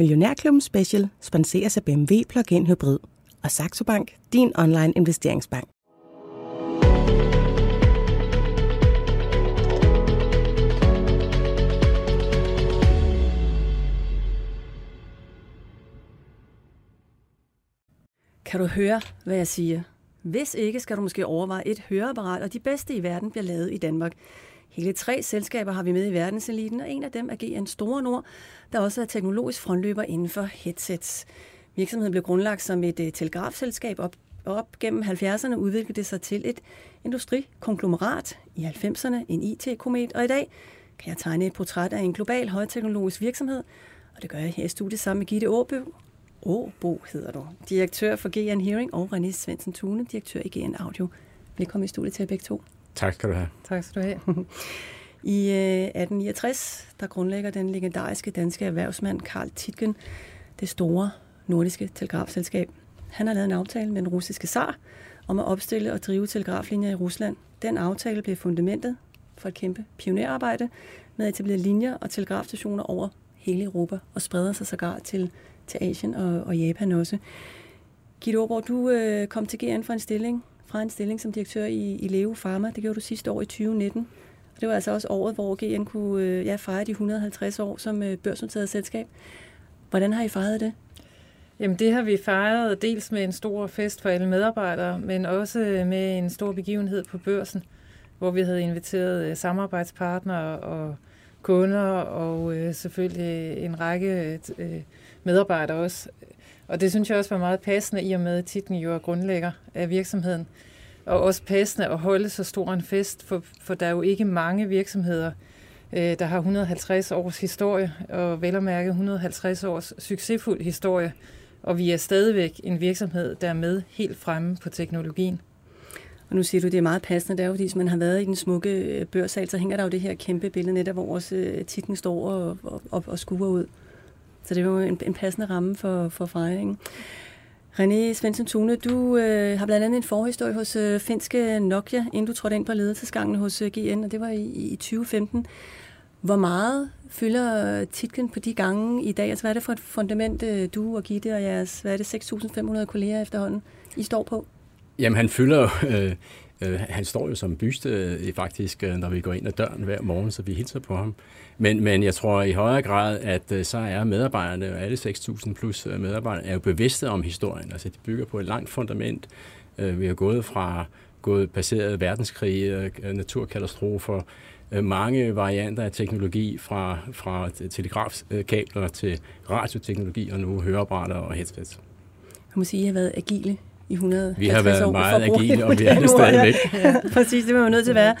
Millionærklubben Special sponseres af BMW Plug-in Hybrid og Saxo Bank, din online investeringsbank. Kan du høre, hvad jeg siger? Hvis ikke, skal du måske overveje et høreapparat, og de bedste i verden bliver lavet i Danmark. Hele tre selskaber har vi med i verdenseliten, og en af dem er GN Store Nord, der også er teknologisk frontløber inden for headsets. Virksomheden blev grundlagt som et øh, telegrafselskab op, op gennem 70'erne udviklede det sig til et industrikonglomerat i 90'erne, en IT-komet, og i dag kan jeg tegne et portræt af en global højteknologisk virksomhed, og det gør jeg her i studiet sammen med Gitte Åbø, Åbo hedder du. Direktør for GN Hearing og René Svendsen Thune, direktør i GN Audio. Velkommen i studiet til begge to. Tak skal du have. Tak skal du have. I øh, 1869, der grundlægger den legendariske danske erhvervsmand Karl Titgen det store nordiske telegrafselskab. Han har lavet en aftale med den russiske zar om at opstille og drive telegraflinjer i Rusland. Den aftale blev fundamentet for et kæmpe pionerarbejde med at etablere linjer og telegrafstationer over hele Europa og spreder sig sågar til til Asien og, og Japan også. Gitte Aarborg, du øh, kom til GN for en stilling, fra en stilling som direktør i, i Leo Pharma. Det gjorde du sidste år i 2019. Og det var altså også året, hvor GN kunne øh, ja, fejre de 150 år som øh, børsnoteret selskab. Hvordan har I fejret det? Jamen det har vi fejret dels med en stor fest for alle medarbejdere, men også øh, med en stor begivenhed på børsen, hvor vi havde inviteret øh, samarbejdspartnere og kunder og øh, selvfølgelig en række øh, medarbejdere også. Og det synes jeg også var meget passende i og med, at titlen jo er grundlægger af virksomheden. Og også passende at holde så stor en fest, for, for der er jo ikke mange virksomheder, øh, der har 150 års historie, og vel at mærke 150 års succesfuld historie. Og vi er stadigvæk en virksomhed, der er med helt fremme på teknologien. Og nu siger du, det er meget passende, det er jo, fordi hvis man har været i den smukke øh, børsal, så hænger der jo det her kæmpe billede netop, hvor også øh, titlen står og, og, og skuer ud. Så det var jo en, en passende ramme for, for fejringen. René Svensson Thune, du øh, har blandt andet en forhistorie hos øh, finske Nokia, inden du trådte ind på ledelsesgangen hos øh, GN, og det var i, i 2015. Hvor meget fylder øh, titlen på de gange i dag? Altså, hvad er det for et fundament, øh, du og Gitte og jeres, hvad er det, 6.500 kolleger efterhånden, I står på? Jamen, han fylder øh, øh, han står jo som byste øh, faktisk, øh, når vi går ind ad døren hver morgen, så vi hilser på ham. Men, men jeg tror i højere grad, at øh, så er medarbejderne, og alle 6.000 plus medarbejdere, er jo bevidste om historien. Altså, de bygger på et langt fundament. Øh, vi har gået fra gået passeret verdenskrig, naturkatastrofer, mange varianter af teknologi fra, fra telegrafkabler til radioteknologi og nu høreapparater og headsets. Jeg må sige, at I har været agile i 100 Vi har været meget agile, og vi er det stadigvæk. ja, præcis, det var jo nødt til at være.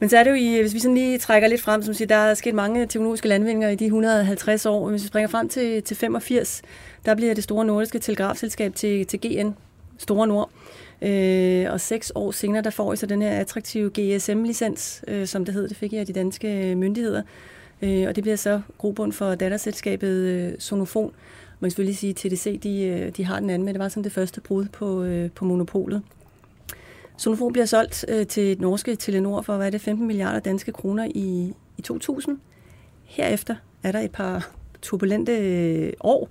Men så er det jo, i, hvis vi sådan lige trækker lidt frem, som siger, der er sket mange teknologiske landvindinger i de 150 år. Hvis vi springer frem til, til 85, der bliver det store nordiske telegrafselskab til, til GN, Store Nord. Øh, og seks år senere, der får I så den her attraktive GSM-licens, øh, som det hed, det fik jeg af de danske myndigheder. Øh, og det bliver så grobund for datterselskabet øh, Sonofon. Man kan selvfølgelig sige, at TDC de, øh, de har den anden, men det var som det første brud på, øh, på monopolet. Sonofon bliver solgt øh, til et norske Telenor for, hvad er det, 15 milliarder danske kroner i, i 2000. Herefter er der et par turbulente øh, år,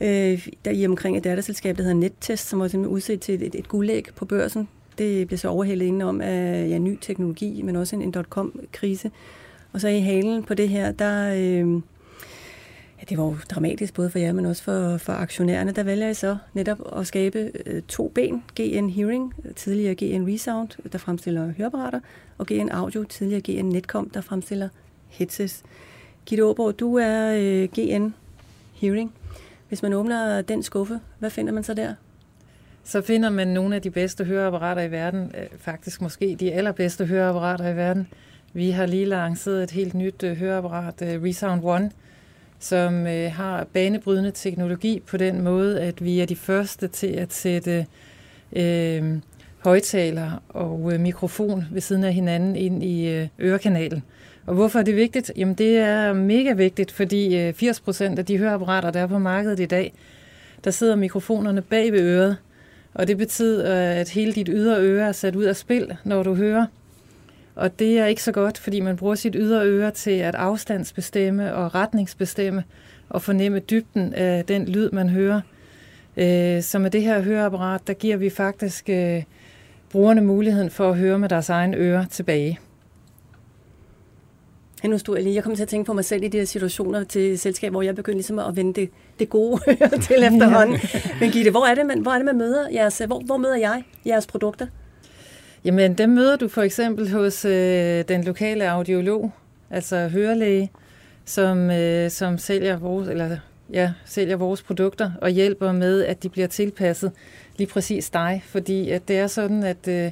øh, der i omkring et datterselskab, der hedder Nettest, som var simpelthen udset til et, et guldæg på børsen. Det blev så overhældet indenom af ja, ny teknologi, men også en, en dot-com-krise. Og så i halen på det her, der... Øh, det var jo dramatisk både for jer, men også for, for aktionærerne. Der vælger I så netop at skabe øh, to ben. GN Hearing, tidligere GN Resound, der fremstiller høreapparater, og GN Audio, tidligere GN Netcom, der fremstiller headsets. Gitte Åborg, du er øh, GN Hearing. Hvis man åbner den skuffe, hvad finder man så der? Så finder man nogle af de bedste høreapparater i verden. Øh, faktisk måske de allerbedste høreapparater i verden. Vi har lige lanceret et helt nyt øh, høreapparat, øh, Resound One, som øh, har banebrydende teknologi på den måde, at vi er de første til at sætte øh, højtaler og øh, mikrofon ved siden af hinanden ind i øh, ørekanalen. Og hvorfor er det vigtigt? Jamen det er mega vigtigt, fordi øh, 80% af de høreapparater, der er på markedet i dag, der sidder mikrofonerne bag ved øret. Og det betyder, at hele dit ydre øre er sat ud af spil, når du hører. Og det er ikke så godt, fordi man bruger sit ydre øre til at afstandsbestemme og retningsbestemme. og fornemme dybden af den lyd, man hører. Øh, så med det her høreapparat, der giver vi faktisk øh, brugerne muligheden for at høre med deres egen ører tilbage. Ja, nu stod jeg lige. Jeg kom til at tænke på mig selv i de her situationer til selskab, hvor jeg begyndte ligesom at vende det, det gode til efterhånden. Men Gitte, hvor er det, man, hvor er det, man møder jeres, hvor, hvor møder jeg jeres produkter? Jamen, dem møder du for eksempel hos øh, den lokale audiolog, altså hørelæge, som, øh, som sælger, vores, eller, ja, sælger vores produkter og hjælper med, at de bliver tilpasset lige præcis dig. Fordi at det er sådan, at øh,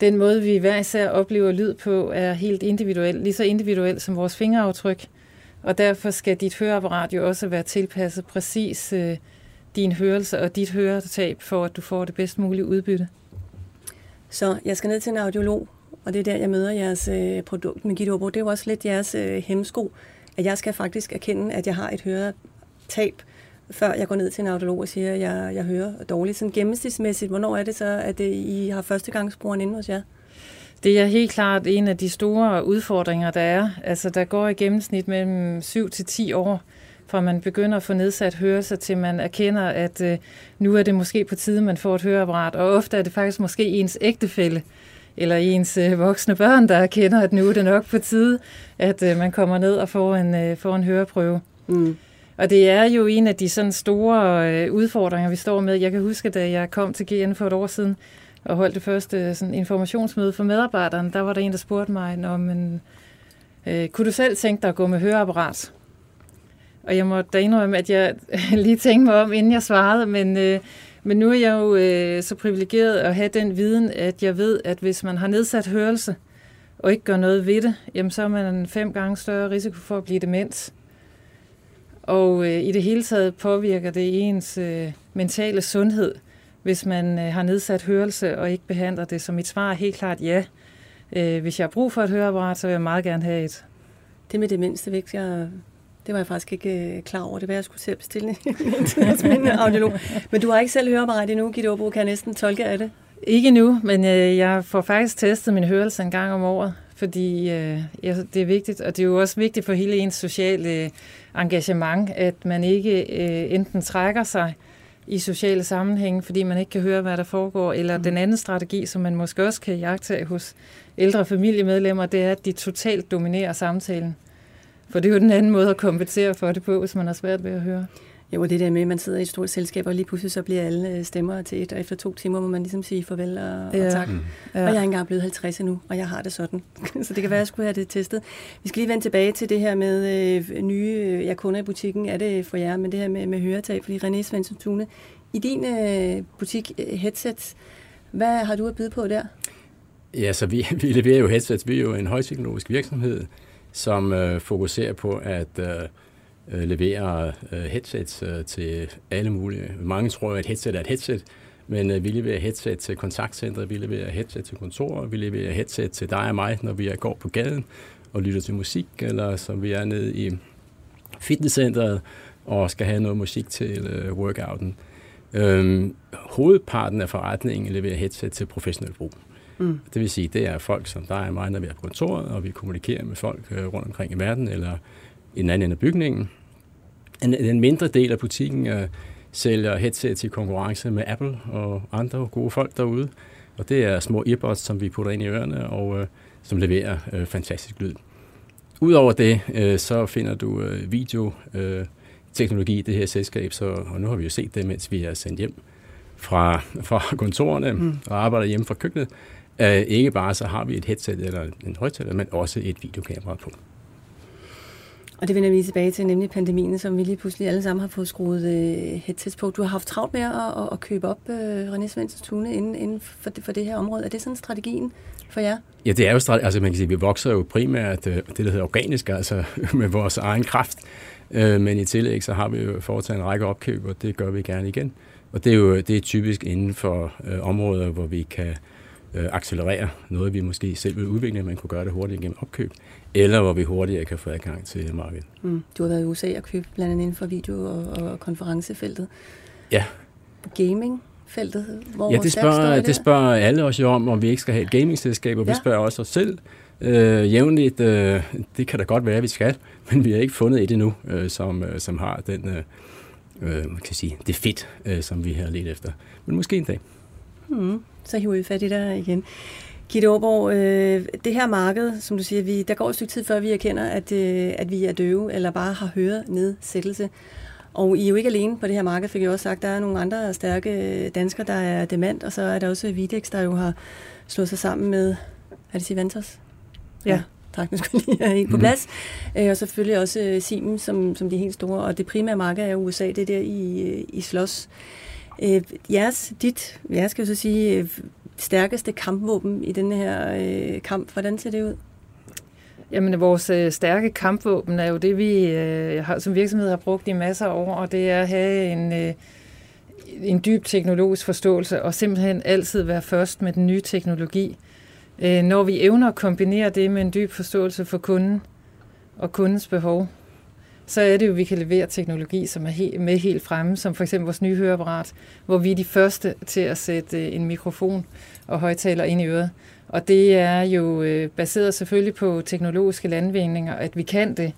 den måde, vi hver især oplever lyd på, er helt individuel, lige så individuel som vores fingeraftryk. Og derfor skal dit høreapparat jo også være tilpasset præcis øh, din hørelse og dit høretab, for at du får det bedst mulige udbytte. Så jeg skal ned til en audiolog, og det er der, jeg møder jeres øh, produkt med Gitte Det er jo også lidt jeres øh, hemsko, at jeg skal faktisk erkende, at jeg har et høretab, før jeg går ned til en audiolog og siger, at jeg, jeg hører dårligt. Sådan gennemsnitsmæssigt, hvornår er det så, at det, I har førstegangsbrugeren inde hos jer? Det er helt klart en af de store udfordringer, der er. Altså, der går i gennemsnit mellem 7 til 10 år, fra man begynder at få nedsat hørelse, til man erkender, at øh, nu er det måske på tide, man får et høreapparat. Og ofte er det faktisk måske ens ægtefælle, eller ens øh, voksne børn, der erkender, at nu er det nok på tide, at øh, man kommer ned og får en, øh, får en høreprøve. Mm. Og det er jo en af de sådan store øh, udfordringer, vi står med. Jeg kan huske, da jeg kom til GN for et år siden og holdt det første sådan, informationsmøde for medarbejderne, der var der en, der spurgte mig, om øh, kunne du selv tænke dig at gå med høreapparat? Og jeg må da indrømme, at jeg lige tænkte mig om, inden jeg svarede, men, øh, men nu er jeg jo øh, så privilegeret at have den viden, at jeg ved, at hvis man har nedsat hørelse, og ikke gør noget ved det, jamen så er man en fem gange større risiko for at blive demens. Og øh, i det hele taget påvirker det ens øh, mentale sundhed, hvis man øh, har nedsat hørelse og ikke behandler det. Så mit svar er helt klart ja. Øh, hvis jeg har brug for et høreapparat, så vil jeg meget gerne have et. Det med demens, det mindste jeg, det var jeg faktisk ikke øh, klar over. Det var, jeg skulle selv bestille en audiolog. Men du har ikke selv høreapparat endnu, Gitte Åbo, kan jeg næsten tolke af det? Ikke nu, men øh, jeg får faktisk testet min hørelse en gang om året, fordi øh, ja, det er vigtigt, og det er jo også vigtigt for hele ens sociale øh, engagement, at man ikke øh, enten trækker sig i sociale sammenhænge, fordi man ikke kan høre, hvad der foregår, eller mm. den anden strategi, som man måske også kan jagte hos ældre familiemedlemmer, det er, at de totalt dominerer samtalen. For det er jo den anden måde at kompensere for det på, hvis man har svært ved at høre. Jo, det der med, at man sidder i et stort selskab, og lige pludselig så bliver alle øh, stemmer til et, og efter to timer må man ligesom sige farvel og, ja. og tak. Mm. Ja. Og jeg er ikke engang blevet 50 endnu, og jeg har det sådan. så det kan være, at jeg skulle have det testet. Vi skal lige vende tilbage til det her med øh, nye øh, ja, kunder i butikken. Er det for jer, men det her med, med høretab? Fordi René Svensson Tune, i din øh, butik øh, headset, hvad har du at byde på der? Ja, så vi, vi leverer jo headsets. Vi er jo en højteknologisk virksomhed, som øh, fokuserer på at øh, øh, levere øh, headsets øh, til alle mulige. Mange tror, at headset er et headset, men øh, vi leverer headset til kontaktcentre, vi leverer headset til kontorer, vi leverer headset til dig og mig, når vi går på gaden og lytter til musik, eller som vi er nede i fitnesscenteret og skal have noget musik til øh, workouten. Øhm, hovedparten af forretningen leverer headset til professionel brug. Mm. Det vil sige, det er folk som dig og mig, når vi er på kontoret, og vi kommunikerer med folk øh, rundt omkring i verden, eller i den anden ende af bygningen. En, en mindre del af butikken øh, sælger headset i konkurrence med Apple og andre gode folk derude. Og det er små earbuds, som vi putter ind i ørerne, og øh, som leverer øh, fantastisk lyd. Udover det, øh, så finder du øh, video øh, teknologi i det her selskab, så, og nu har vi jo set det, mens vi er sendt hjem fra, fra kontorerne mm. og arbejder hjemme fra køkkenet. Uh, ikke bare så har vi et headset eller en højtaler, men også et videokamera på. Og det vender vi tilbage til, nemlig pandemien, som vi lige pludselig alle sammen har fået skruet uh, headsets på. Du har haft travlt med at, at, at købe op, uh, René Svensson Tune, inden, inden for, det, for det her område. Er det sådan strategien for jer? Ja, det er jo strategi. Altså man kan sige, vi vokser jo primært det, der hedder organisk, altså med vores egen kraft. Men i tillæg så har vi jo foretaget en række opkøb, og det gør vi gerne igen. Og det er jo det er typisk inden for uh, områder, hvor vi kan øh, accelerere noget, vi måske selv vil udvikle, man kunne gøre det hurtigt gennem opkøb, eller hvor vi hurtigere kan få adgang til markedet. Mm. Du har været i USA og købt blandt andet inden for video- og, og konferencefeltet. Ja. Gaming feltet? Hvor ja, det spørger, det spørger alle os jo om, om vi ikke skal have et gamingselskab, og ja. vi spørger også os selv, øh, jævnligt. Øh, det kan da godt være, at vi skal, men vi har ikke fundet et endnu, øh, som, øh, som har den, øh, øh, man kan sige, det fedt, øh, som vi har let efter. Men måske en dag. Mm, så hiver vi fat i dig igen. Gitte Aarborg, øh, det her marked, som du siger, vi, der går et stykke tid før vi erkender, at, øh, at vi er døve, eller bare har hørenedsættelse. Og I er jo ikke alene på det her marked, fik jeg også sagt. Der er nogle andre stærke danskere, der er dement, og så er der også Videx, der jo har slået sig sammen med, er det Sivantos? Ja. Tak, nu skal lige have helt på plads. Mm. og selvfølgelig også Siemens, som, som de helt store. Og det primære marked er USA, det er der, I, I slås. Øh, Øh, jeres, dit, jeg skal jo så sige, øh, stærkeste kampvåben i den her øh, kamp, hvordan ser det ud? Jamen, vores øh, stærke kampvåben er jo det, vi øh, har, som virksomhed har brugt i masser af år, og det er at have en, øh, en dyb teknologisk forståelse, og simpelthen altid være først med den nye teknologi. Øh, når vi evner at kombinere det med en dyb forståelse for kunden og kundens behov, så er det jo, at vi kan levere teknologi, som er helt, med helt fremme, som for eksempel vores nye høreapparat, hvor vi er de første til at sætte øh, en mikrofon og højtaler ind i øret. Og det er jo øh, baseret selvfølgelig på teknologiske landvindinger, at vi kan det.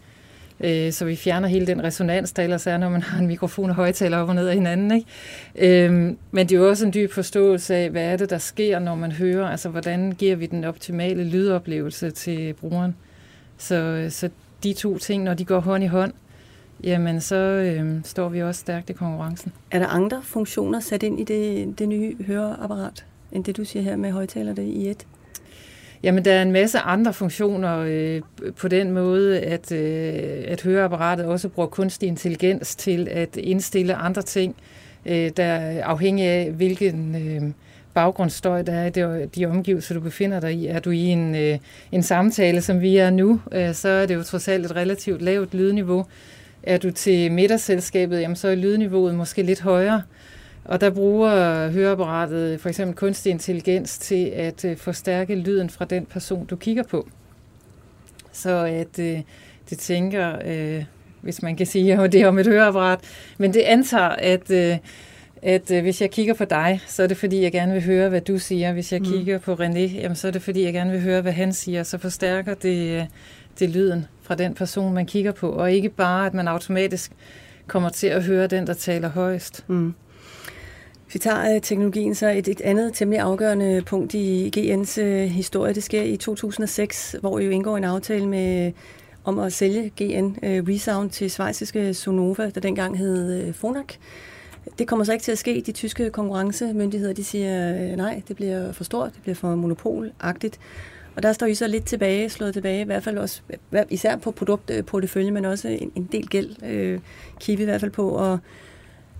Øh, så vi fjerner hele den resonans, der ellers er, når man har en mikrofon og højtaler op og ned af hinanden. Ikke? Øhm, men det er jo også en dyb forståelse af, hvad er det, der sker, når man hører. Altså, hvordan giver vi den optimale lydoplevelse til brugeren. Så, så de to ting, når de går hånd i hånd, jamen så øh, står vi også stærkt i konkurrencen. Er der andre funktioner sat ind i det, det nye høreapparat, end det du siger her med højtaler det i et? Jamen, der er en masse andre funktioner øh, på den måde, at, øh, at høreapparatet også bruger kunstig intelligens til at indstille andre ting, øh, der er afhængig af, hvilken øh, baggrundsstøj der er i de, de omgivelser, du befinder dig i. Er du i en, øh, en samtale, som vi er nu, øh, så er det jo trods alt et relativt lavt lydniveau. Er du til middagsselskabet, jamen så er lydniveauet måske lidt højere. Og der bruger høreapparatet for eksempel kunstig intelligens til at øh, forstærke lyden fra den person, du kigger på. Så at øh, det tænker, øh, hvis man kan sige, at det er om et høreapparat, men det antager, at, øh, at øh, hvis jeg kigger på dig, så er det fordi, jeg gerne vil høre, hvad du siger. Hvis jeg mm. kigger på René, jamen, så er det fordi, jeg gerne vil høre, hvad han siger. Så forstærker det, øh, det lyden fra den person, man kigger på, og ikke bare, at man automatisk kommer til at høre den, der taler højst. Mm. Hvis vi tager øh, teknologien, så et, et andet temmelig afgørende punkt i GN's øh, historie, det sker i 2006, hvor I jo indgår en aftale med øh, om at sælge GN øh, Resound til svejsiske Sonova, der dengang hed øh, Fonac. Det kommer så ikke til at ske. De tyske konkurrencemyndigheder de siger, øh, nej, det bliver for stort, det bliver for monopolagtigt. Og der står I så lidt tilbage, slået tilbage, i hvert fald også, især på produktportefølje, men også en, en del gæld, øh, kigge i hvert fald på. Og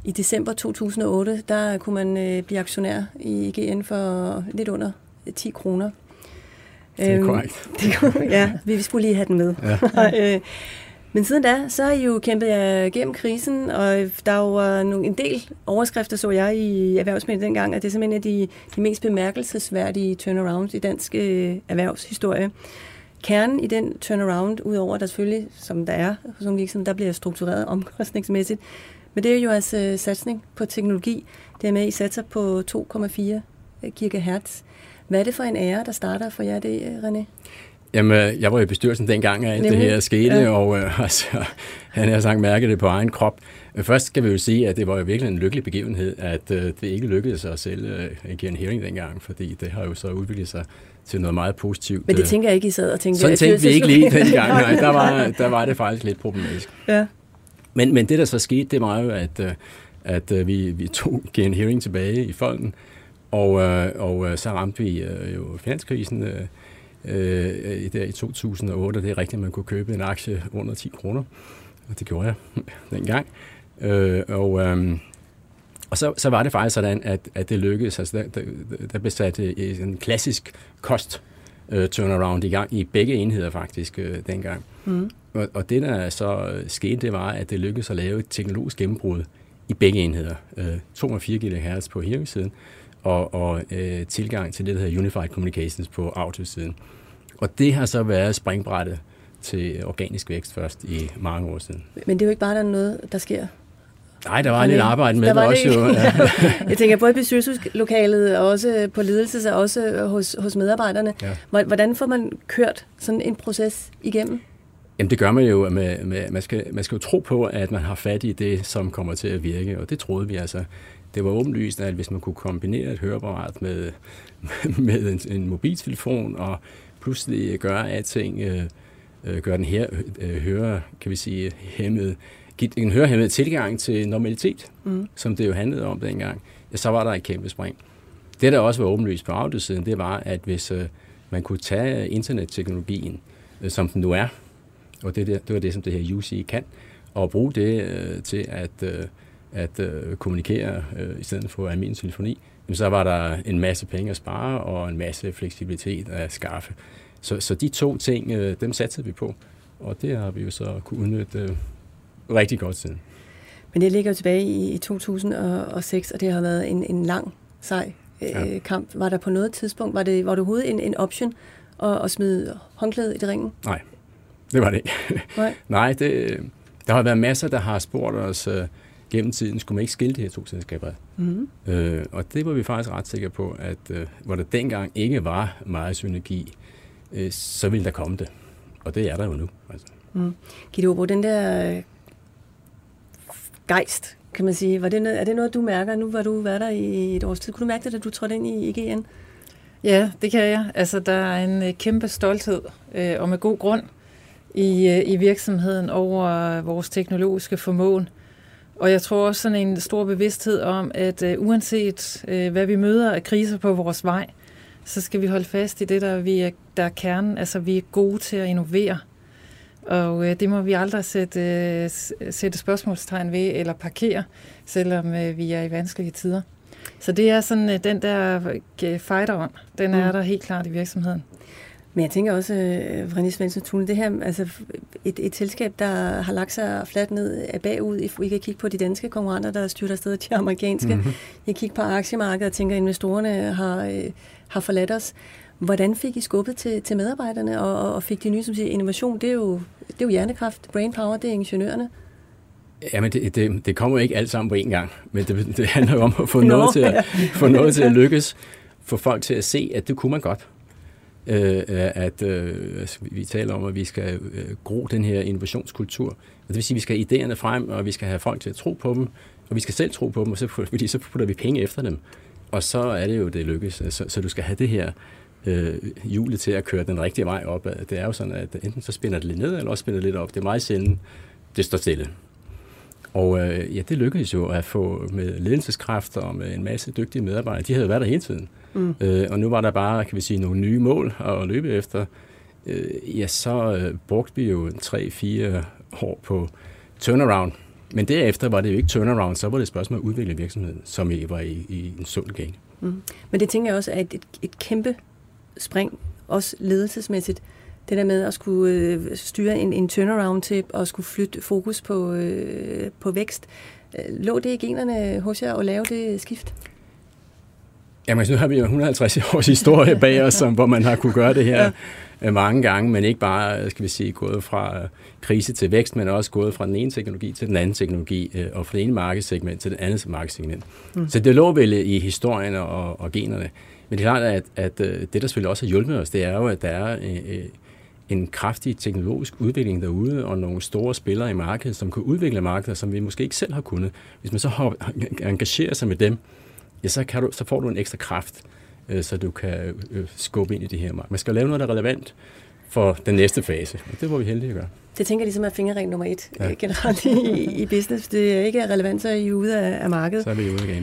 i december 2008, der kunne man øh, blive aktionær i GN for lidt under 10 kroner. Det er øhm, korrekt. ja, vi skulle lige have den med. Ja. Øh, men siden da, så har I jo kæmpet jer gennem krisen, og der var øh, nogle, en del overskrifter, så jeg i erhvervsmediet dengang, at det er simpelthen de, de mest bemærkelsesværdige turnarounds i dansk øh, erhvervshistorie. Kernen i den turnaround, udover der selvfølgelig, som der er hos nogle virksomheder, der bliver struktureret omkostningsmæssigt, men det er jo altså satsning på teknologi. Det er med, I satser på 2,4 GHz. Hvad er det for en ære, der starter for jer det, René? Jamen, jeg var i bestyrelsen dengang, at det her skete, ja. og øh, altså, han har sagt mærket det på egen krop. Først skal vi jo sige, at det var jo virkelig en lykkelig begivenhed, at øh, det ikke lykkedes at sælge øh, en hearing dengang, fordi det har jo så udviklet sig til noget meget positivt. Men det tænker jeg ikke, I sad og tænkte. Sådan tænkte vi ikke lige dengang, nej, der var, der var det faktisk lidt problematisk. Ja. Men, men det, der så skete, det var jo, at, øh, at øh, vi, vi tog Gen Hearing tilbage i folden, og, øh, og så ramte vi jo finanskrisen øh, der i 2008, og det er rigtigt, at man kunne købe en aktie under 10 kroner, og det gjorde jeg dengang. Øh, og øh, og så, så var det faktisk sådan, at, at det lykkedes. Altså, der, der, der blev sat en klassisk kost uh, turnaround i gang i begge enheder faktisk uh, dengang. Mm. Og, og det, der så skete, det var, at det lykkedes at lave et teknologisk gennembrud i begge enheder. Uh, 2,4 GHz på hearing-siden, og, og uh, tilgang til det, der hedder Unified Communications på audio-siden. Og det har så været springbrættet til organisk vækst først i mange år siden. Men det er jo ikke bare der noget, der sker Nej, der var lidt arbejde med der det også. Jo. Ja. jeg tænker både i bestyrelseslokalet og også på ledelses og også hos, hos medarbejderne. Ja. Hvordan får man kørt sådan en proces igennem? Jamen det gør man jo, med, med, man, skal, man skal jo tro på, at man har fat i det, som kommer til at virke, og det troede vi altså. Det var åbenlyst, at hvis man kunne kombinere et høreapparat med, med en, en mobiltelefon og pludselig gøre alting, øh, øh, gøre den her øh, høre, kan vi sige, hæmmet, give en hørehæmmet tilgang til normalitet, mm. som det jo handlede om dengang, ja, så var der et kæmpe spring. Det, der også var åbenlyst på audiosiden, det var, at hvis øh, man kunne tage internetteknologien, øh, som den nu er, og det, det, det var det, som det her UC kan, og bruge det øh, til at, øh, at øh, kommunikere øh, i stedet for almindelig telefoni, jamen, så var der en masse penge at spare og en masse fleksibilitet at skaffe. Så, så de to ting, øh, dem satte vi på, og det har vi jo så kunne udnytte øh, rigtig godt siden. Men det ligger jo tilbage i, i 2006, og det har været en, en lang, sej øh, ja. kamp. Var der på noget tidspunkt, var det, var det overhovedet en, en option at, at smide håndklædet i ringen? Nej, det var det ikke. Nej, Nej det, der har været masser, der har spurgt os øh, gennem tiden, skulle man ikke skille de her to selskaber? Mm-hmm. Øh, og det var vi faktisk ret sikre på, at øh, hvor der dengang ikke var meget synergi, øh, så ville der komme det. Og det er der jo nu. Altså. Mm. Gitte hvor den der øh, gejst, kan man sige, var det, er det noget, du mærker? Nu var du været der i et års tid. Kunne du mærke det, da du trådte ind i IGN? Ja, det kan jeg. Altså, der er en øh, kæmpe stolthed, øh, og med god grund, i, øh, i virksomheden over vores teknologiske formåen. Og jeg tror også sådan en stor bevidsthed om, at uh, uanset uh, hvad vi møder af kriser på vores vej, så skal vi holde fast i det, der, vi er, der er kernen. Altså, vi er gode til at innovere. Og uh, det må vi aldrig sætte, uh, sætte spørgsmålstegn ved eller parkere, selvom uh, vi er i vanskelige tider. Så det er sådan, uh, den der fighter on, den mm. er der helt klart i virksomheden. Men jeg tænker også, uh, René Svensson Thune, det her, altså et, et selskab, der har lagt sig fladt ned af bagud, vi kan kigge på de danske konkurrenter, der styrter afsted til amerikanske. Mm-hmm. Jeg kigger på aktiemarkedet og tænker, at investorerne har, uh, har forladt os. Hvordan fik I skubbet til, til medarbejderne, og, og fik de nye, som siger, innovation, det er jo, det er jo hjernekraft, brainpower, det er ingeniørerne. Jamen, det, det, det kommer jo ikke alt sammen på én gang, men det, det handler jo om at få, noget til at, få noget til at lykkes, få folk til at se, at det kunne man godt øh, at øh, altså, vi taler om, at vi skal øh, gro den her innovationskultur. Og det vil sige, at vi skal have idéerne frem, og vi skal have folk til at tro på dem, og vi skal selv tro på dem, og så, fordi så putter vi penge efter dem. Og så er det jo, det lykkes. Så, så du skal have det her øh, hjulet til at køre den rigtige vej op. Det er jo sådan, at enten så spænder det lidt ned, eller også spænder det lidt op. Det er meget sjældent, det står stille. Og øh, ja, det lykkedes jo at få med ledelseskraft og med en masse dygtige medarbejdere. De havde været der hele tiden. Mm. Øh, og nu var der bare, kan vi sige, nogle nye mål at løbe efter. Øh, ja, så øh, brugte vi jo 3-4 år på turnaround. Men derefter var det jo ikke turnaround, så var det et spørgsmål at udvikle virksomheden, som I var i, i en sund gang. Mm. Men det tænker jeg også er et, et, et kæmpe spring, også ledelsesmæssigt. Det der med at skulle øh, styre en, en turnaround til at skulle flytte fokus på, øh, på vækst. Øh, lå det i generne hos jer at lave det skift? Jamen, nu har vi jo 150 års historie bag os, som, hvor man har kunne gøre det her ja. Øh, mange gange, men ikke bare, skal vi sige, gået fra øh, krise til vækst, men også gået fra den ene teknologi til den anden teknologi, øh, og fra det ene markedssegment til det andet markedssegment. Mm. Så det lå vel i historien og, og generne. Men det er klart, at, at det, der selvfølgelig også har hjulpet os, det er jo, at der er en kraftig teknologisk udvikling derude, og nogle store spillere i markedet, som kan udvikle markeder, som vi måske ikke selv har kunnet. Hvis man så engagerer sig med dem, ja, så, kan du, så får du en ekstra kraft, øh, så du kan øh, skubbe ind i det her marked. Man skal lave noget, der er relevant for den næste fase, og det var vi heldige at gøre. Det tænker jeg ligesom er fingerregel nummer et ja. Øh, generelt i, i business. Det er ikke relevant, så er I ude af, af markedet. Så er vi ude af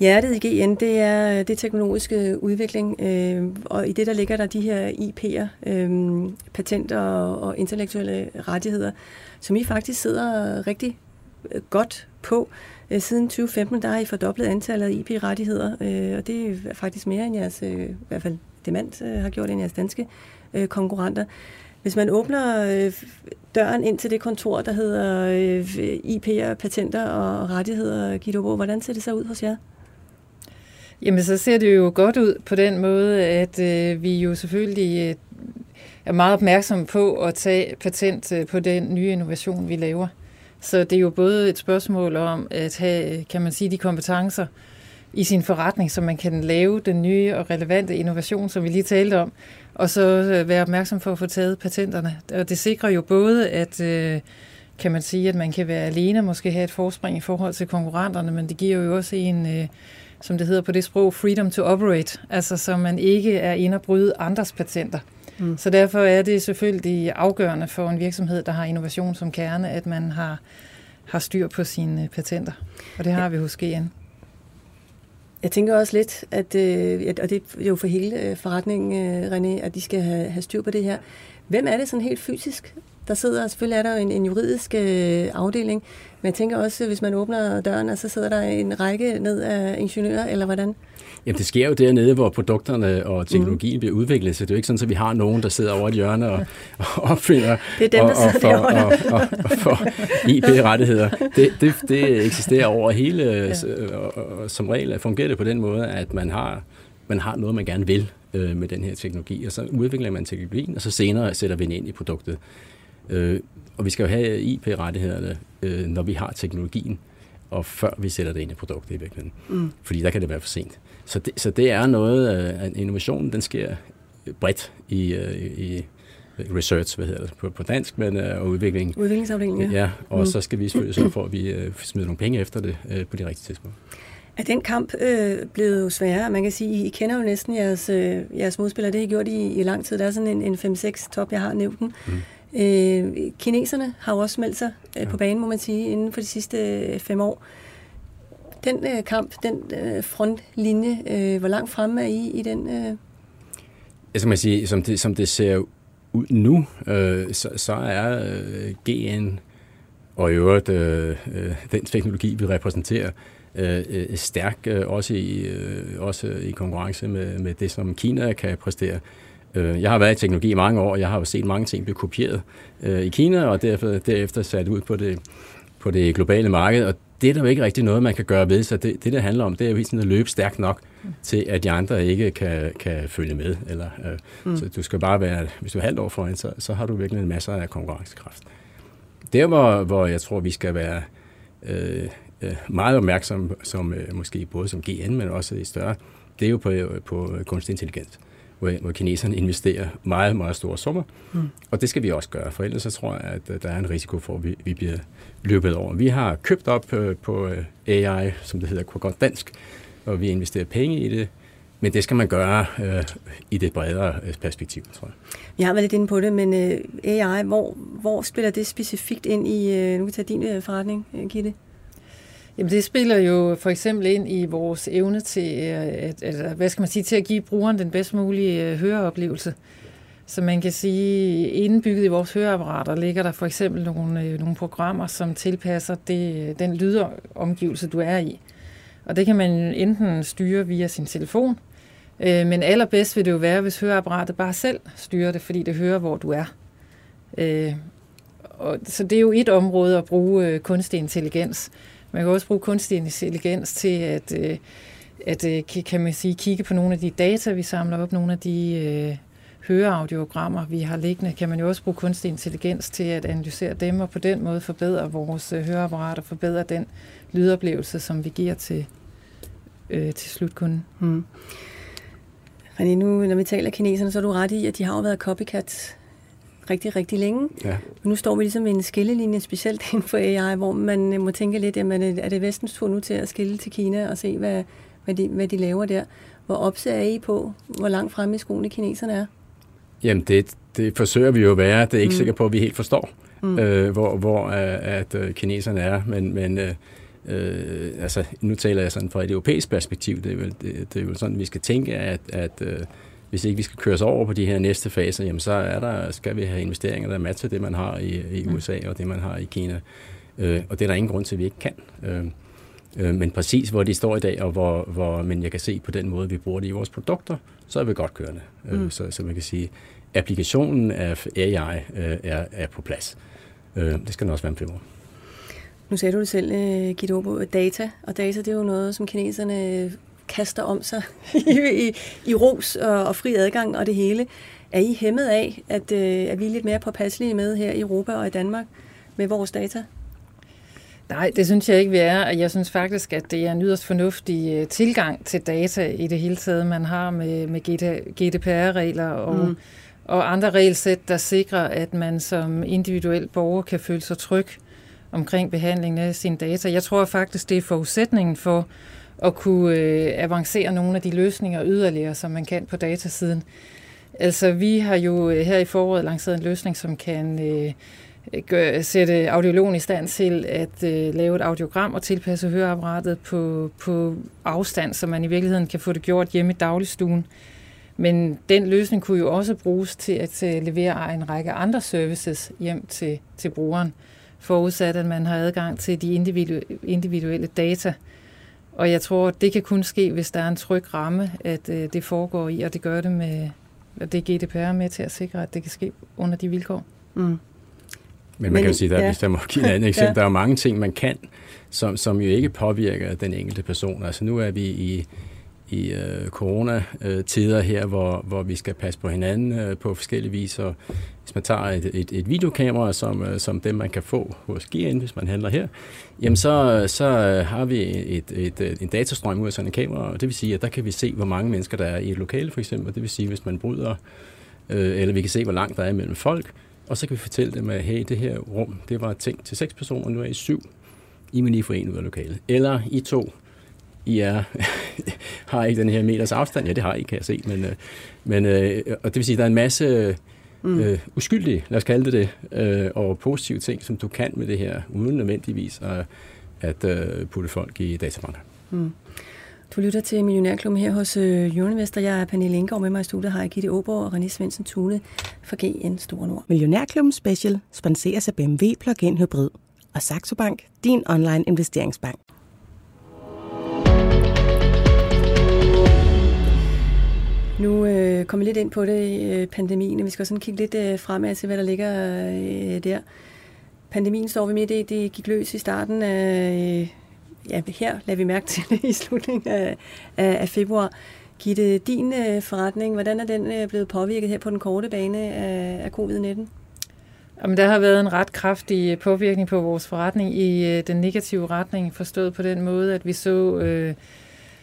Hjertet i GN, det er det teknologiske udvikling, øh, og i det der ligger der de her IP'er, øh, patenter og, og intellektuelle rettigheder, som I faktisk sidder rigtig godt på. Øh, siden 2015 der har I fordoblet antallet af IP-rettigheder, øh, og det er faktisk mere end jeres, øh, i hvert fald Demand har gjort, end jeres danske konkurrenter. Hvis man åbner døren ind til det kontor, der hedder IP'er, patenter og rettigheder, Guido hvordan ser det så ud hos jer? Jamen, så ser det jo godt ud på den måde, at øh, vi jo selvfølgelig øh, er meget opmærksomme på at tage patent øh, på den nye innovation, vi laver. Så det er jo både et spørgsmål om at have, kan man sige, de kompetencer i sin forretning, så man kan lave den nye og relevante innovation, som vi lige talte om, og så øh, være opmærksom for at få taget patenterne. Og det sikrer jo både, at øh, kan man sige, at man kan være alene og måske have et forspring i forhold til konkurrenterne, men det giver jo også en, øh, som det hedder på det sprog, freedom to operate, altså så man ikke er inde og bryde andres patenter. Mm. Så derfor er det selvfølgelig afgørende for en virksomhed, der har innovation som kerne, at man har, har styr på sine patenter. Og det har vi hos GN. Jeg tænker også lidt, at, øh, og det er jo for hele øh, forretningen, øh, René, at de skal have, have styr på det her. Hvem er det sådan helt fysisk? Der sidder, selvfølgelig er der en, en juridisk afdeling, men jeg tænker også, hvis man åbner døren, og så sidder der en række ned af ingeniører, eller hvordan? Jamen det sker jo dernede, hvor produkterne og teknologien mm. bliver udviklet, så det er jo ikke sådan, at vi har nogen, der sidder over et hjørne og, og opfinder det er dem, og, og, for, og, og, og for IP-rettigheder. Det, det, det eksisterer over hele, ja. og, og som regel fungerer det på den måde, at man har, man har noget, man gerne vil øh, med den her teknologi, og så udvikler man teknologien, og så senere sætter vi den ind i produktet. Øh, og vi skal jo have IP-rettighederne, øh, når vi har teknologien, og før vi sætter det ind i produktet i virkeligheden. Mm. Fordi der kan det være for sent. Så det, så det er noget, øh, at innovationen den sker bredt i, øh, i research, hvad hedder det på, på dansk, men uh, udvikling. Udviklingsafdelingen, ja. ja og mm. så skal vi selvfølgelig sørge for, at vi smider nogle penge efter det på de rigtige tidspunkter. Er den kamp øh, blevet sværere? Man kan sige, I kender jo næsten jeres, øh, jeres modspillere. Det har I gjort i, i lang tid. Der er sådan en, en 5-6 top, jeg har nævnt den. Mm. Øh, kineserne har jo også meldt sig øh, ja. på banen, må man sige, inden for de sidste øh, fem år. Den øh, kamp, den øh, frontlinje, øh, hvor langt fremme er I i den? Øh? Jeg skal man sige, som det, som det ser ud nu, øh, så, så er øh, GN og i øvrigt øh, øh, den teknologi, vi repræsenterer, øh, øh, stærk øh, også, i, øh, også i konkurrence med, med det, som Kina kan præstere. Øh, jeg har været i teknologi i mange år, og jeg har jo set mange ting blive kopieret øh, i Kina, og derfor, derefter sat ud på det, på det globale marked, og det er der jo ikke rigtig noget, man kan gøre ved, så det, det, det handler om, det er jo sådan at løbe stærkt nok mm. til, at de andre ikke kan, kan følge med. Eller, øh, mm. Så du skal bare være, hvis du er halvt år foran, så, så har du virkelig en masse af konkurrencekraft. Der, hvor, hvor jeg tror, vi skal være øh, øh meget opmærksom, som øh, måske både som GN, men også i større, det er jo på, på kunstig intelligens hvor, hvor kineserne investerer meget, meget store summer. Mm. Og det skal vi også gøre, for ellers så tror jeg, at øh, der er en risiko for, at vi, vi bliver løbet over. Vi har købt op øh, på øh, AI, som det hedder på godt dansk, og vi investerer penge i det, men det skal man gøre øh, i det bredere øh, perspektiv, tror jeg. Jeg har været lidt inde på det, men øh, AI, hvor, hvor spiller det specifikt ind i, øh, nu kan vi tage din øh, forretning, Gitte? Jamen det spiller jo for eksempel ind i vores evne til, øh, at, at, hvad skal man sige, til at give brugeren den bedst mulige øh, høreoplevelse. Så man kan sige, indbygget i vores høreapparater ligger der for eksempel nogle, øh, nogle programmer, som tilpasser det, den lydomgivelse, du er i. Og det kan man enten styre via sin telefon, men allerbedst vil det jo være, hvis høreapparatet bare selv styrer det, fordi det hører, hvor du er. Og, så det er jo et område at bruge kunstig intelligens. Man kan også bruge kunstig intelligens til at, øh, at øh, kan man sige, kigge på nogle af de data, vi samler op, nogle af de øh, høreaudiogrammer, vi har liggende, kan man jo også bruge kunstig intelligens til at analysere dem, og på den måde forbedre vores øh, høreapparat høreapparater, forbedre den lydoplevelse, som vi giver til, øh, til slutkunden. Hmm. René, nu når vi taler kineserne, så er du ret i, at de har jo været copycats rigtig, rigtig længe. Ja. Nu står vi ligesom i en skillelinje, specielt inden for AI, hvor man øh, må tænke lidt, jamen, er det vestens tur nu til at skille til Kina og se, hvad, hvad, de, hvad de laver der? Hvor opser I på, hvor langt fremme i skoene kineserne er? Jamen, det, det forsøger vi jo at være. Det er ikke mm. sikkert på, at vi helt forstår, mm. øh, hvor, hvor øh, at, at kineserne er. Men, men øh, øh, altså, nu taler jeg sådan fra et europæisk perspektiv. Det er vel, det, det er vel sådan, vi skal tænke, at, at øh, hvis ikke vi skal køres over på de her næste faser, jamen så er der, skal vi have investeringer, der matcher det, man har i, i mm. USA og det, man har i Kina. Øh, og det er der ingen grund til, at vi ikke kan. Øh, øh, men præcis hvor de står i dag, og hvor, hvor men jeg kan se på den måde, vi bruger det i vores produkter, så er vi godt kørende. Øh, mm. så, så man kan sige, applikationen af AI øh, er, er på plads. Øh, det skal den også være om fem år. Nu sagde du det selv, uh, Gitte data, og data det er jo noget, som kineserne kaster om sig i, i, i ros og, og fri adgang og det hele. Er I hæmmet af, at, øh, at vi er lidt mere påpasselige med her i Europa og i Danmark med vores data? Nej, det synes jeg ikke, vi er. Jeg synes faktisk, at det er en yderst fornuftig øh, tilgang til data i det hele taget, man har med, med GDPR-regler og, mm. og andre regelsæt, der sikrer, at man som individuel borger kan føle sig tryg omkring behandlingen af sine data. Jeg tror faktisk, det er forudsætningen for at kunne øh, avancere nogle af de løsninger yderligere, som man kan på datasiden. Altså, vi har jo øh, her i foråret lanceret en løsning, som kan øh, gør, sætte audiologen i stand til at øh, lave et audiogram og tilpasse høreapparatet på, på afstand, så man i virkeligheden kan få det gjort hjemme i dagligstuen. Men den løsning kunne jo også bruges til at øh, levere en række andre services hjem til, til brugeren, forudsat at man har adgang til de individuelle data. Og jeg tror, det kan kun ske, hvis der er en tryg ramme, at øh, det foregår i, og det gør det med, at det GDPR med til at sikre, at det kan ske under de vilkår. Mm. Men man kan jo sige, at ja. hvis der må give et andet eksempel, ja. der er mange ting, man kan, som, som jo ikke påvirker den enkelte person. Altså nu er vi i, i øh, coronatider her, hvor, hvor vi skal passe på hinanden øh, på forskellige vis. Og hvis man tager et, et, et videokamera, som, øh, som dem man kan få hos GN, hvis man handler her, jamen så, så øh, har vi et, et, et, en datastrøm ud af sådan en kamera, og det vil sige, at der kan vi se, hvor mange mennesker der er i et lokale for eksempel. Det vil sige, hvis man bryder, øh, eller vi kan se, hvor langt der er mellem folk, og så kan vi fortælle dem, at hey, det her rum, det var tænkt til seks personer, nu er I syv. I må lige få en ud af lokalet. Eller I to, i er, har ikke den her meters afstand. Ja, det har I, kan jeg se. Men, øh, men, øh, og det vil sige, at der er en masse mm. øh, uskyldige, lad os kalde det det, øh, og positive ting, som du kan med det her, uden nødvendigvis at, at øh, putte folk i databanker. Mm. Du lytter til Millionærklubben her hos øh, Jørnvester. Jeg er Pernille Ingaard med mig i studiet, har jeg Gitte Åborg og René Svendsen Tune fra GN Store Nord. Millionærklubben Special sponseres af BMW Plug-in Hybrid og Saxo Bank, din online investeringsbank. Nu øh, kommer vi lidt ind på det, øh, pandemien, og vi skal sådan kigge lidt øh, fremad til, hvad der ligger øh, der. Pandemien står vi midt i, det gik løs i starten af øh, ja, her lader vi mærke til det i slutningen af, af, af februar. Gitte, din øh, forretning, hvordan er den øh, blevet påvirket her på den korte bane af, af covid-19? Jamen, der har været en ret kraftig øh, påvirkning på vores forretning i øh, den negative retning, forstået på den måde, at vi så øh,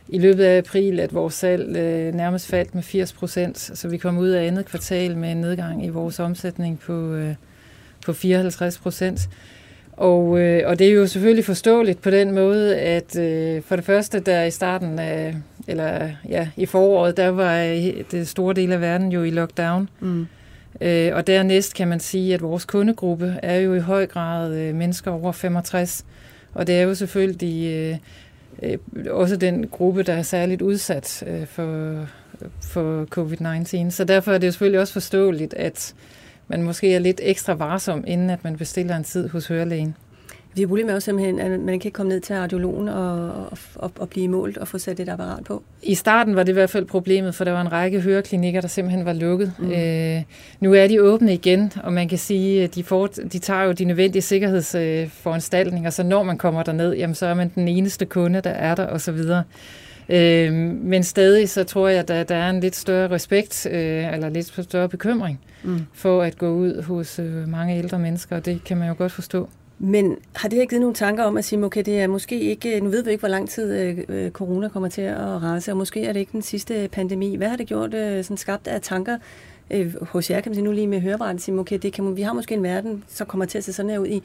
i løbet af april, at vores salg øh, nærmest faldt med 80 procent, så vi kom ud af andet kvartal med en nedgang i vores omsætning på, øh, på 54 procent. Og, øh, og det er jo selvfølgelig forståeligt på den måde, at øh, for det første, der i starten af, eller ja, i foråret, der var det store del af verden jo i lockdown. Mm. Øh, og dernæst kan man sige, at vores kundegruppe er jo i høj grad øh, mennesker over 65. Og det er jo selvfølgelig øh, øh, også den gruppe, der er særligt udsat øh, for, for covid-19. Så derfor er det jo selvfølgelig også forståeligt, at man måske er lidt ekstra varsom, inden at man bestiller en tid hos hørelægen. Vi har problemet med simpelthen, at man kan ikke komme ned til radiologen og, og, og blive målt og få sat et apparat på. I starten var det i hvert fald problemet, for der var en række høreklinikker, der simpelthen var lukket. Mm. Øh, nu er de åbne igen, og man kan sige, at de, får, de tager jo de nødvendige sikkerhedsforanstaltninger, så når man kommer derned, jamen, så er man den eneste kunde, der er der osv. Øh, men stadig så tror jeg, at der, er en lidt større respekt, øh, eller lidt større bekymring mm. for at gå ud hos øh, mange ældre mennesker, og det kan man jo godt forstå. Men har det her givet nogle tanker om at sige, okay, det er måske ikke, nu ved vi ikke, hvor lang tid øh, øh, corona kommer til at rase, og måske er det ikke den sidste pandemi. Hvad har det gjort, øh, sådan skabt af tanker øh, hos jer, kan man sige nu lige med hørebrættet, sige, okay, det kan, vi har måske en verden, som kommer til at se sådan her ud i,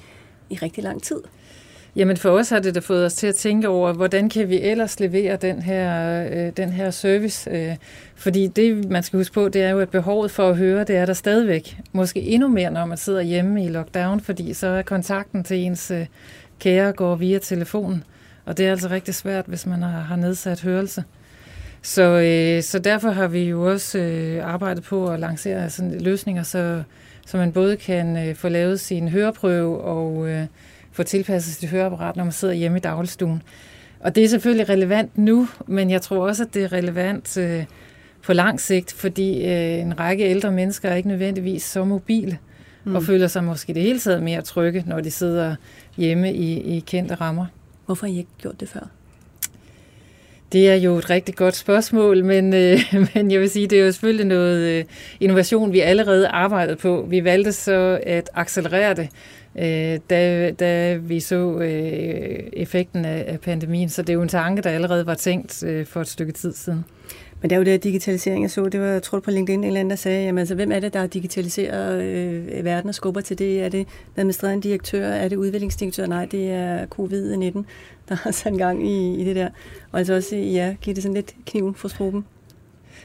i rigtig lang tid. Jamen for os har det da fået os til at tænke over, hvordan kan vi ellers levere den her, øh, den her service? Øh, fordi det, man skal huske på, det er jo, at behovet for at høre, det er der stadigvæk. Måske endnu mere, når man sidder hjemme i lockdown, fordi så er kontakten til ens øh, kære går via telefonen. Og det er altså rigtig svært, hvis man har, har nedsat hørelse. Så, øh, så derfor har vi jo også øh, arbejdet på at lancere sådan løsninger, så, så man både kan øh, få lavet sin høreprøve og... Øh, få tilpasset sit høreapparat, når man sidder hjemme i dagligstuen. Og det er selvfølgelig relevant nu, men jeg tror også, at det er relevant øh, på lang sigt, fordi øh, en række ældre mennesker er ikke nødvendigvis så mobile, mm. og føler sig måske det hele taget mere trygge, når de sidder hjemme i, i kendte rammer. Hvorfor har I ikke gjort det før? Det er jo et rigtig godt spørgsmål, men, øh, men jeg vil sige, det er jo selvfølgelig noget øh, innovation, vi allerede arbejdede på. Vi valgte så at accelerere det øh, da, da vi så øh, effekten af, af pandemien. Så det er jo en tanke, der allerede var tænkt øh, for et stykke tid siden. Men det er jo det digitalisering, jeg så. Det var, jeg tror på LinkedIn, en eller anden, der sagde, jamen, altså, hvem er det, der digitaliserer øh, verden og skubber til det? Er det den administrerende direktør? Er det udviklingsdirektør? Nej, det er covid-19, der har sat gang i, i det der. Og altså også, ja, giver det sådan lidt kniven for struben.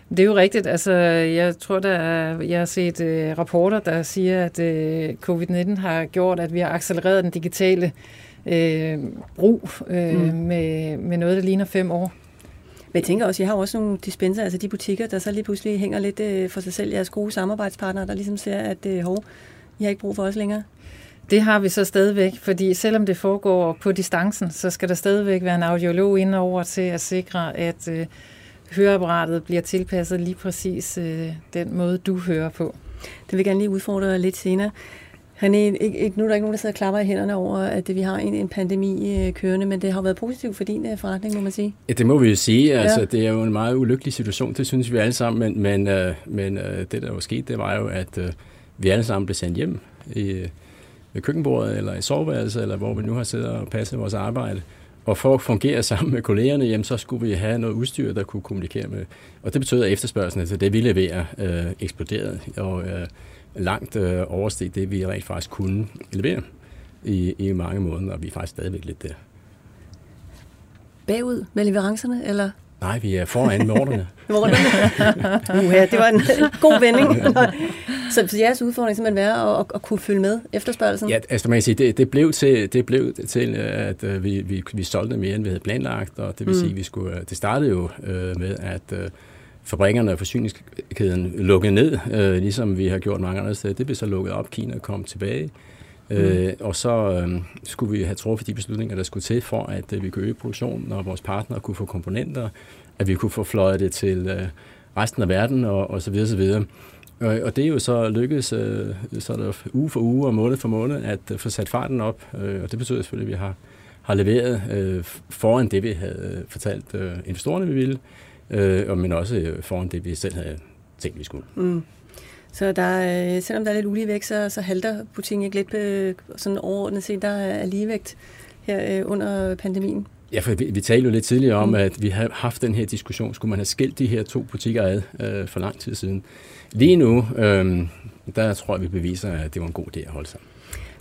Det er jo rigtigt. Altså, jeg tror, der er, jeg har set uh, rapporter, der siger, at uh, covid-19 har gjort, at vi har accelereret den digitale uh, brug uh, mm. med, med noget, der ligner fem år. Men jeg tænker også, jeg har også nogle dispenser, altså de butikker, der så lige pludselig hænger lidt uh, for sig selv, jeres gode samarbejdspartnere, der ligesom ser, at uh, hov, I har ikke brug for os længere. Det har vi så stadigvæk, fordi selvom det foregår på distancen, så skal der stadigvæk være en audiolog indover til at sikre, at uh, høreapparatet bliver tilpasset lige præcis øh, den måde, du hører på. Det vil jeg gerne lige udfordre dig lidt senere. René, ikke, ikke, nu er der ikke nogen, der sidder og klapper i hænderne over, at vi har en, en pandemi øh, kørende, men det har været positivt for din øh, forretning, må man sige. Ja, det må vi jo sige. Altså, ja. Det er jo en meget ulykkelig situation, det synes vi alle sammen, men, men, øh, men øh, det, der var sket, det var jo, at øh, vi alle sammen blev sendt hjem i, ved køkkenbordet, eller i soveværelset, eller hvor vi nu har siddet og passet vores arbejde. Og for at fungere sammen med kollegerne, jamen, så skulle vi have noget udstyr, der kunne kommunikere med. Og det betød, at efterspørgselen, altså det vi leverer, øh, eksploderede og øh, langt øh, oversteg det, vi rent faktisk kunne levere i, i mange måneder, og vi er faktisk stadigvæk lidt der. Bagud med leverancerne, eller? Nej, vi er foran med ordrene. det var en god vending. så, jeres udfordring simpelthen være at, at, kunne følge med efterspørgelsen? Ja, altså man kan sige, det, det, blev til, det blev til, at uh, vi, vi, vi solgte mere, end vi havde planlagt, og det vil mm. sige, vi skulle, øh, det startede jo uh, med, at uh, fabrikkerne og forsyningskæden lukkede ned, uh, ligesom vi har gjort mange andre steder. Det blev så lukket op, Kina kom tilbage, Mm. Øh, og så øh, skulle vi have truffet de beslutninger, der skulle til for, at øh, vi kunne øge produktionen, og vores partnere kunne få komponenter, at vi kunne få fløjet det til øh, resten af verden, og, og så videre, så videre. Og, og det er jo så lykkedes øh, så er der uge for uge og måned for måned at øh, få sat farten op, øh, og det betyder selvfølgelig, at vi har, har leveret øh, foran det, vi havde fortalt øh, investorerne, vi ville, øh, men også øh, foran det, vi selv havde tænkt, vi skulle. Mm. Så der, øh, selvom der er lidt uligevægt, så, så halter butikken ikke lidt på, sådan overordnet set, der er ligevægt her øh, under pandemien. Ja, for vi, vi talte jo lidt tidligere om, mm. at vi har haft den her diskussion. Skulle man have skilt de her to butikker ad øh, for lang tid siden? Lige nu, øh, der tror jeg, vi beviser, at det var en god idé at holde sammen.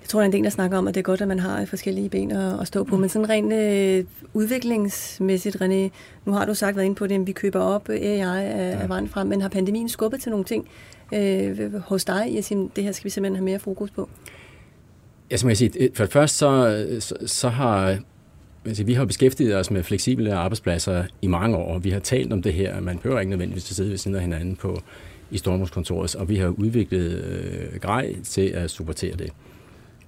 Jeg tror, der er en del, der snakker om, at det er godt, at man har forskellige ben at, at stå på. Mm. Men sådan rent øh, udviklingsmæssigt, René, nu har du sagt været inde på det, at vi køber op AI af, ja. af vejen frem, men har pandemien skubbet til nogle ting, øh, hos dig i at sige, det her skal vi simpelthen have mere fokus på? Ja, som jeg siger, øh, for det første så, øh, så, så har altså, vi har beskæftiget os med fleksible arbejdspladser i mange år. Vi har talt om det her. Man behøver ikke nødvendigvis at sidde ved siden af hinanden på, i Stormhuskontoret, og vi har udviklet øh, grej til at supportere det.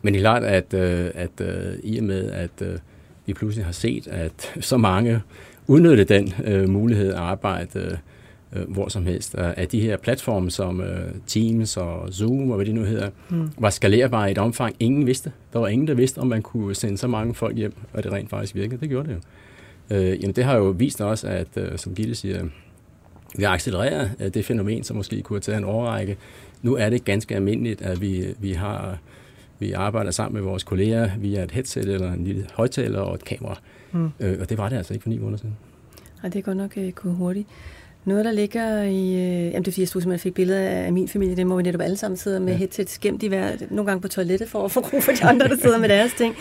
Men det er klart, at, øh, at øh, i og med, at øh, vi pludselig har set, at så mange udnytte den øh, mulighed at arbejde øh, øh, hvor som helst, at de her platforme som øh, Teams og Zoom og hvad de nu hedder, mm. var skalerbare i et omfang, ingen vidste. Der var ingen, der vidste, om man kunne sende så mange folk hjem, og det rent faktisk virkede. Det gjorde det jo. Øh, jamen det har jo vist os, at øh, som Gitte siger, vi har accelereret øh, det fænomen, som måske kunne have taget en overrække. Nu er det ganske almindeligt, at vi, vi har vi arbejder sammen med vores kolleger via et headset eller en lille højtaler og et kamera. Mm. Øh, og det var det altså ikke for ni måneder siden. Nej, det er godt nok gået hurtigt. Noget, der ligger i... Øh, jamen, det er fordi, jeg stod simpelthen fik billeder af min familie, det må vi netop alle sammen sidde med ja. headsets gemt i hver, nogle gange på toilettet for at få ro for de andre, der sidder med deres ting.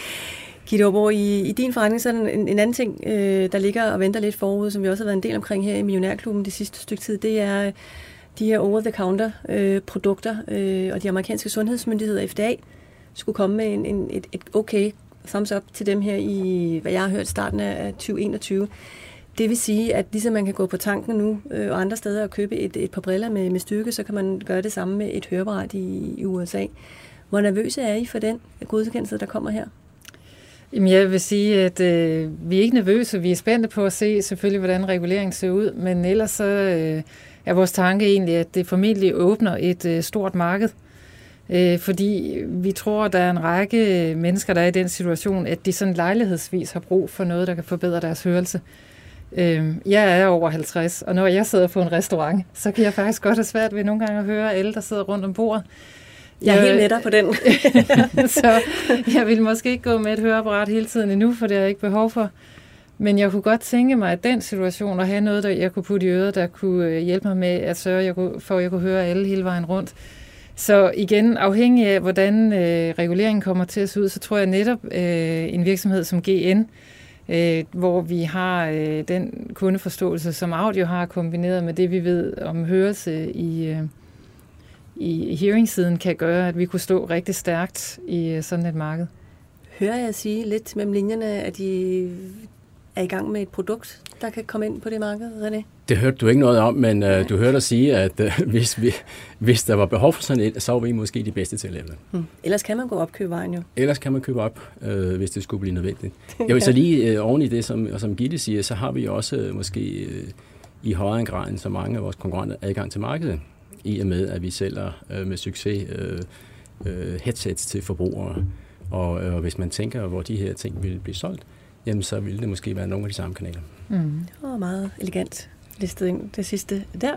Gitte Aarborg, i, i din forretning, så er der en, en anden ting, øh, der ligger og venter lidt forud, som vi også har været en del omkring her i Millionærklubben det sidste stykke tid, det er de her over-the-counter-produkter, øh, og de amerikanske sundhedsmyndigheder, FDA, skulle komme med en, en, et, et okay thumbs up til dem her i, hvad jeg har hørt, starten af 2021. Det vil sige, at ligesom man kan gå på tanken nu øh, og andre steder og købe et, et par briller med, med styrke, så kan man gøre det samme med et høreapparat i, i USA. Hvor nervøse er I for den godkendelse, der kommer her? Jamen, jeg vil sige, at øh, vi er ikke nervøse. Vi er spændte på at se selvfølgelig, hvordan reguleringen ser ud. Men ellers så øh, er vores tanke egentlig, at det formentlig åbner et øh, stort marked. Øh, fordi vi tror, at der er en række mennesker, der er i den situation, at de sådan lejlighedsvis har brug for noget, der kan forbedre deres hørelse. Øh, jeg er over 50, og når jeg sidder på en restaurant, så kan jeg faktisk godt have svært ved nogle gange at høre alle, der sidder rundt om bordet. Jeg er helt dig på den. så jeg vil måske ikke gå med et høreapparat hele tiden endnu, for det har jeg ikke behov for. Men jeg kunne godt tænke mig, at den situation, at have noget, der jeg kunne putte i øret, der kunne øh, hjælpe mig med at sørge for, at jeg kunne høre alle hele vejen rundt. Så igen, afhængig af, hvordan øh, reguleringen kommer til at se ud, så tror jeg netop øh, en virksomhed som GN, øh, hvor vi har øh, den kundeforståelse, som audio har kombineret med det, vi ved om hørelse i, øh, i hearing-siden, kan gøre, at vi kunne stå rigtig stærkt i øh, sådan et marked. Hører jeg sige lidt mellem linjerne, at de er i gang med et produkt, der kan komme ind på det marked, René? Det hørte du ikke noget om, men uh, du hørte dig sige, at uh, hvis, vi, hvis der var behov for sådan et, så var vi måske de bedste til at lave det. Hmm. Ellers kan man gå op købe vejen jo. Ellers kan man købe op, uh, hvis det skulle blive nødvendigt. Jeg vil så lige uh, oven i det, som, som Gitte siger, så har vi også uh, måske uh, i højere grad end så mange af vores konkurrenter adgang til markedet, i og med, at vi sælger uh, med succes uh, uh, headsets til forbrugere. Og, og hvis man tænker, hvor de her ting vil blive solgt, jamen så ville det måske være nogle af de samme kanaler. Mm. Det var meget elegant listet ind det sidste der.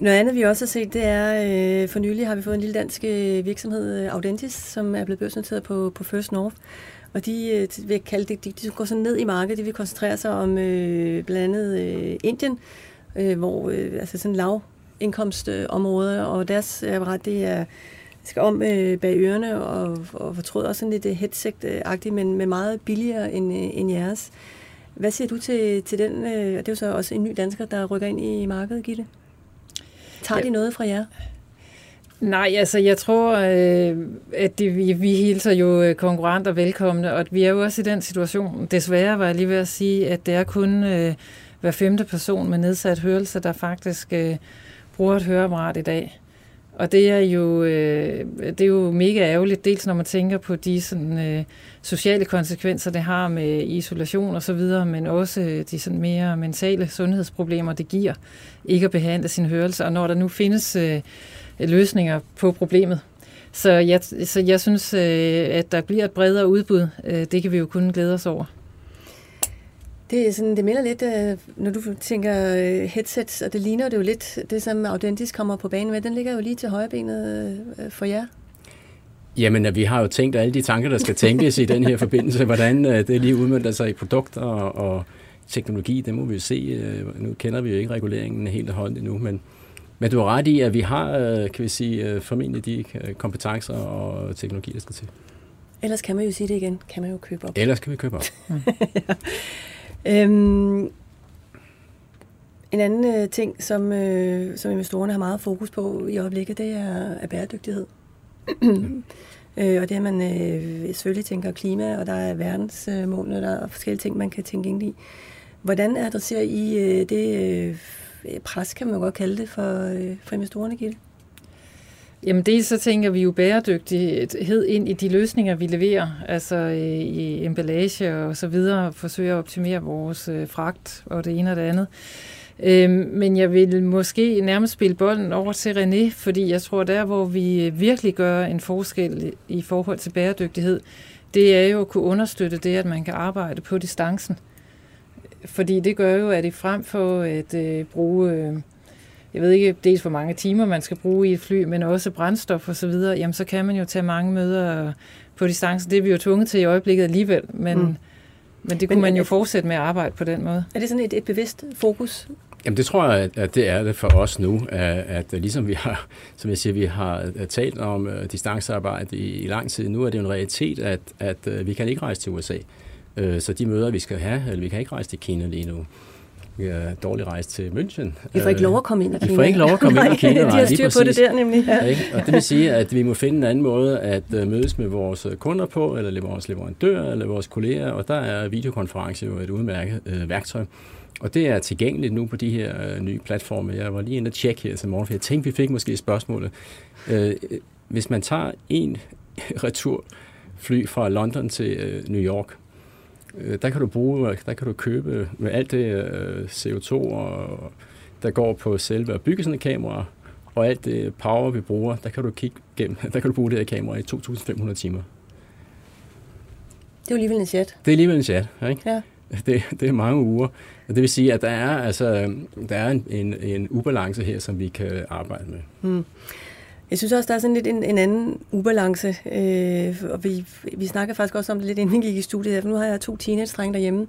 Noget andet, vi også har set, det er, øh, for nylig har vi fået en lille dansk øh, virksomhed, øh, Audentis, som er blevet børsnoteret på, på First North. Og de øh, vil kalde det, de, de går sådan ned i markedet, de vil koncentrere sig om øh, blandt andet øh, Indien, øh, hvor øh, altså sådan lav indkomstområder, og deres apparat, det er skal om øh, bag ørerne og, og fortryder også sådan lidt øh, headset-agtigt, men, men meget billigere end, øh, end jeres. Hvad siger du til, til den? Øh, det er jo så også en ny dansker, der rykker ind i markedet, Gitte. Tager ja. de noget fra jer? Nej, altså jeg tror, øh, at det, vi, vi hilser jo konkurrenter velkomne, og vi er jo også i den situation, desværre var jeg lige ved at sige, at det er kun øh, hver femte person med nedsat hørelse, der faktisk øh, bruger et høreapparat i dag. Og det er jo, øh, det er jo mega ærgerligt, dels når man tænker på de sådan, øh, sociale konsekvenser, det har med isolation og så videre, men også øh, de sådan mere mentale sundhedsproblemer, det giver ikke at behandle sin hørelse, og når der nu findes øh, løsninger på problemet. Så jeg, så jeg synes, øh, at der bliver et bredere udbud. Øh, det kan vi jo kun glæde os over. Det, er sådan, det minder lidt, øh, når du tænker øh, headsets, og det ligner det jo lidt, det som Audentis kommer på banen med, den ligger jo lige til højrebenet øh, for jer. Jamen, vi har jo tænkt alle de tanker, der skal tænkes i den her forbindelse, hvordan det lige udmønter sig i produkter og, og teknologi, det må vi jo se. Nu kender vi jo ikke reguleringen helt og holdt endnu, men, men du har ret i, at vi har, kan vi sige, formentlig de kompetencer og teknologi, der skal til. Ellers kan man jo sige det igen, kan man jo købe op. Ellers kan vi købe op. ja. Øhm, en anden øh, ting, som, øh, som investorerne har meget fokus på i øjeblikket, det er, er bæredygtighed. øh, og det er, at man øh, selvfølgelig tænker klima, og der er verdensmålene, øh, der er forskellige ting, man kan tænke ind i. Hvordan adresserer I øh, det øh, pres, kan man godt kalde det, for, øh, for investorerne, Gitte? Jamen dels så tænker vi jo bæredygtighed ind i de løsninger, vi leverer, altså øh, i emballage og så videre, forsøger at optimere vores øh, fragt og det ene og det andet. Øhm, men jeg vil måske nærmest spille bolden over til René, fordi jeg tror, der hvor vi øh, virkelig gør en forskel i forhold til bæredygtighed, det er jo at kunne understøtte det, at man kan arbejde på distancen. Fordi det gør jo, at i frem for at bruge øh, jeg ved ikke dels hvor mange timer man skal bruge i et fly, men også brændstof og så videre, jamen så kan man jo tage mange møder på distance. Det er vi jo tvunget til i øjeblikket alligevel, men, mm. men det kunne men, man jo fortsætte med at arbejde på den måde. Er det sådan et, et bevidst fokus? Jamen det tror jeg, at det er det for os nu, at, at ligesom vi har, som jeg siger, vi har talt om uh, distancearbejde i, i lang tid, nu er det jo en realitet, at, at uh, vi kan ikke rejse til USA. Så de møder, vi skal have, eller vi kan ikke rejse til Kina lige nu. Vi har dårlig rejse til München. Vi får ikke lov at komme ind i Kina. Vi får ikke lov at komme ind i Kina. Nej, de har styr på det der nemlig. Ja. Ja, og det vil sige, at vi må finde en anden måde at uh, mødes med vores kunder på, eller vores leverandører, eller vores kolleger, og der er videokonference jo et udmærket uh, værktøj. Og det er tilgængeligt nu på de her uh, nye platforme. Jeg var lige inde og tjekke her til morgen, for jeg tænkte, vi fik måske spørgsmålet. Uh, hvis man tager en returfly fra London til uh, New York, Øh, der kan du bruge, der kan du købe med alt det øh, CO2, og, der går på selve at bygge sådan et kamera, og alt det power, vi bruger, der kan du kigge gennem, der kan du bruge det her kamera i 2.500 timer. Det er jo alligevel en chat. Det er alligevel en chat, ikke? Ja. Det, det er mange uger. Og det vil sige, at der er, altså, der er en, en, en ubalance her, som vi kan arbejde med. Hmm. Jeg synes også, der er sådan lidt en, en anden ubalance, øh, og vi, vi snakker faktisk også om det lidt, inden vi gik i studiet for nu har jeg to teenage-drenge derhjemme,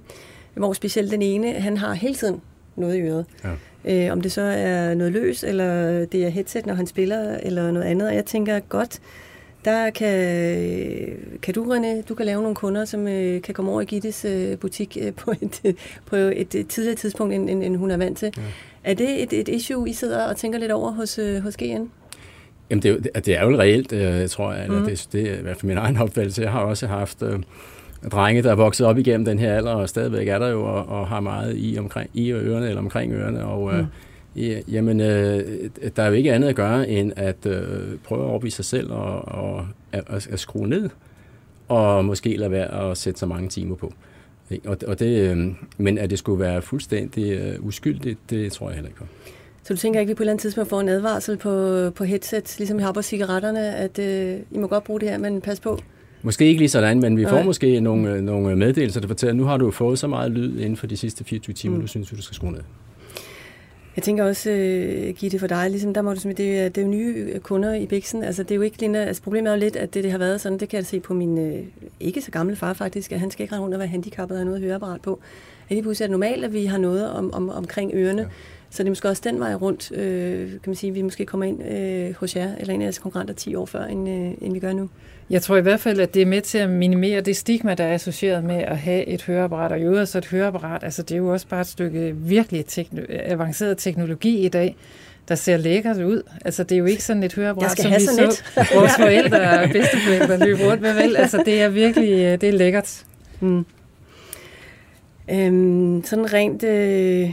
hvor specielt den ene, han har hele tiden noget i øret. Ja. Øh, om det så er noget løs, eller det er headset, når han spiller, eller noget andet. Og jeg tænker godt, der kan, kan du, René, du kan lave nogle kunder, som øh, kan komme over i Gittes øh, butik øh, på, et, på et, et tidligere tidspunkt, end, end, end hun er vant til. Ja. Er det et, et issue, I sidder og tænker lidt over hos, øh, hos GN? Jamen, det er, jo, det er jo reelt, øh, tror jeg. Eller mm. det, det er i hvert fald min egen opfattelse. Jeg har også haft øh, drenge, der er vokset op igennem den her alder, og stadigvæk er der jo, og, og har meget i, omkring, i ørerne eller omkring ørerne. Og, øh, mm. Ja, jamen, øh, der er jo ikke andet at gøre, end at øh, prøve at overbevise sig selv og, og at, at skrue ned, og måske lade være at sætte så mange timer på. Og, og det, øh, men at det skulle være fuldstændig øh, uskyldigt, det tror jeg heller ikke på. Så du tænker ikke, at vi på et eller andet tidspunkt får en advarsel på, på headset, ligesom vi har på cigaretterne, at øh, I må godt bruge det her, men pas på? Måske ikke lige sådan, men vi får Nej. måske nogle, nogle meddelelser, der fortæller, at nu har du fået så meget lyd inden for de sidste 24 timer, mm. du synes, du skal skrue ned. Jeg tænker også, uh, Gitte, for dig, ligesom, der må du det, det er jo nye kunder i Bixen. Altså, det er jo ikke lige, altså, problemet er jo lidt, at det, det har været sådan, det kan jeg se på min uh, ikke så gamle far faktisk, at han skal ikke rende rundt og være handicappet og have noget høreapparat på. At lige pludselig er det normalt, at vi har noget om, om, omkring ørerne. Ja. Så det er måske også den vej rundt, øh, kan man sige, vi måske kommer ind øh, hos jer, eller en af jeres konkurrenter 10 år før, end, øh, end vi gør nu. Jeg tror i hvert fald, at det er med til at minimere det stigma, der er associeret med at have et høreapparat. Og i øvrigt så et høreapparat, altså det er jo også bare et stykke virkelig tekno- avanceret teknologi i dag, der ser lækkert ud. Altså, det er jo ikke sådan et høreapparat, som vi så et. vores forældre og bedsteforældre løbe rundt med, vel? Altså, det er virkelig øh, det er lækkert. Mm. Øhm, sådan rent øh,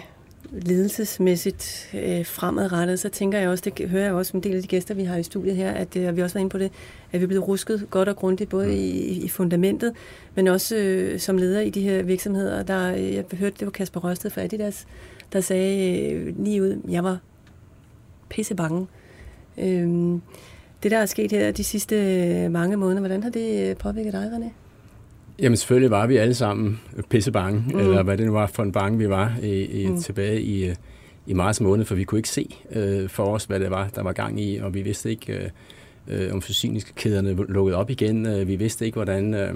ledelsesmæssigt øh, fremadrettet, så tænker jeg også, det hører jeg også en del af de gæster, vi har i studiet her, at øh, vi også været inde på det, at vi er blevet rusket godt og grundigt, både mm. i, i fundamentet, men også øh, som leder i de her virksomheder. Der, øh, jeg hørte, det var Kasper Røsted fra Adidas, der sagde øh, lige ud, jeg var pisse bange. Øh, det, der er sket her de sidste øh, mange måneder, hvordan har det øh, påvirket dig, René? Jamen selvfølgelig var vi alle sammen pisse bange, mm. eller hvad det nu var for en bange, vi var i, i, mm. tilbage i, i marts måned, for vi kunne ikke se øh, for os, hvad det var, der var gang i, og vi vidste ikke, øh, øh om forsyningskæderne lukkede op igen. Øh, vi vidste ikke, hvordan øh,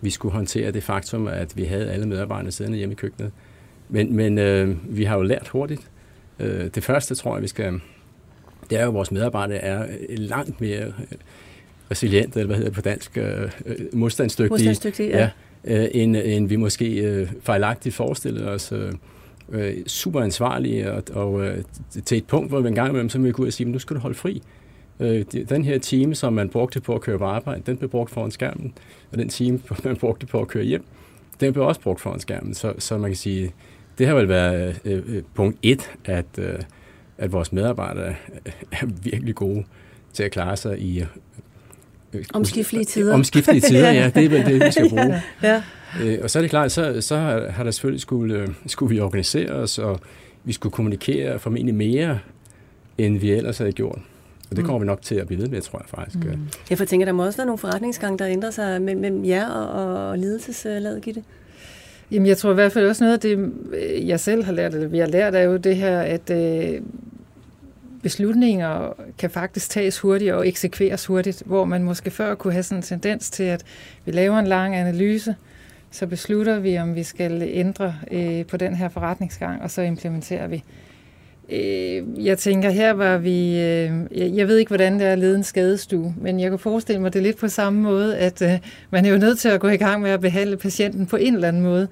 vi skulle håndtere det faktum, at vi havde alle medarbejderne siddende hjemme i køkkenet. Men, men øh, vi har jo lært hurtigt. Øh, det første, tror jeg, vi skal... Det er jo, at vores medarbejdere er langt mere... Øh, resilient, eller hvad hedder det på dansk, øh, øh modstandsdygtige, modstandsdygtige ja. Ja, øh, end, end vi måske øh, fejlagtigt forestillede os. Øh, øh, super ansvarlige, og, og øh, til et punkt, hvor vi en gang imellem, så vil vi gå ud og sige, nu skal du holde fri. Øh, den her time, som man brugte på at køre på arbejde, den blev brugt foran skærmen, og den time, man brugte på at køre hjem, den blev også brugt foran skærmen. Så, så man kan sige, det har vel været øh, øh punkt et, at, øh, at vores medarbejdere er virkelig gode til at klare sig i Øh, Omskiftelige tider. Omskiftelige tider, ja, det er vel det, vi skal bruge. ja. Øh, og så er det klart, så, så har der selvfølgelig skulle, øh, skulle vi organisere os, og vi skulle kommunikere formentlig mere, end vi ellers havde gjort. Og det mm. kommer vi nok til at blive ved med, tror jeg faktisk. Mm. Jeg får tænker, der må også være nogle forretningsgange, der ændrer sig mellem jer og, og ledelseslaget, Gitte? Jamen, jeg tror i hvert fald også noget af det, jeg selv har lært, eller vi har lært, er jo det her, at øh, beslutninger kan faktisk tages hurtigt og eksekveres hurtigt, hvor man måske før kunne have sådan en tendens til, at vi laver en lang analyse, så beslutter vi, om vi skal ændre øh, på den her forretningsgang, og så implementerer vi. Øh, jeg tænker, her var vi... Øh, jeg ved ikke, hvordan det er at lede en skadestue, men jeg kan forestille mig det lidt på samme måde, at øh, man er jo nødt til at gå i gang med at behandle patienten på en eller anden måde.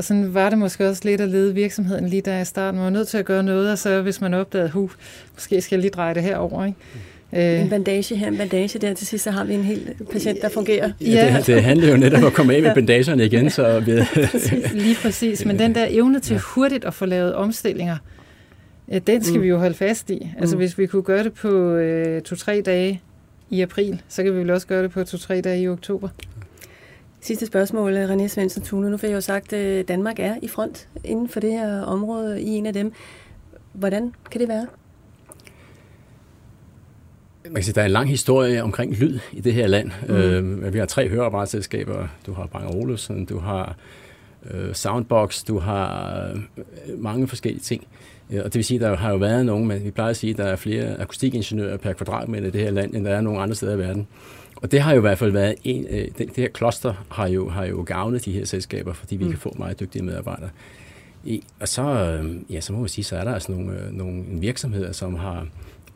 Og sådan var det måske også lidt at lede virksomheden lige der i starten. Man var nødt til at gøre noget, og så hvis man opdagede, hu, måske skal jeg lige dreje det herover, ikke? En bandage her, en bandage der til sidst, så har vi en hel patient, der fungerer. Ja, det, det handler jo netop om at komme af med bandagerne igen. Så ved... præcis, lige præcis, men den der evne til hurtigt at få lavet omstillinger, den skal mm. vi jo holde fast i. Altså mm. hvis vi kunne gøre det på øh, to-tre dage i april, så kan vi vel også gøre det på to-tre dage i oktober. Sidste spørgsmål, René Svendsen Thune. Nu fik jeg jo sagt, at Danmark er i front inden for det her område i en af dem. Hvordan kan det være? Man kan sige, der er en lang historie omkring lyd i det her land. Mm. Øh, vi har tre høreapparatselskaber. Du har Bang Olufsen, du har øh, soundbox, du har øh, mange forskellige ting. Og det vil sige, der har jo været nogen, men vi plejer at sige, at der er flere akustikingeniører per kvadratmeter i det her land, end der er nogen andre steder i verden. Og det har jo i hvert fald været en, øh, det, det her kloster har jo, har jo gavnet de her selskaber, fordi vi mm. kan få meget dygtige medarbejdere. I, og så, øh, ja, så må man sige, så er der altså nogle, øh, nogle virksomheder, som har,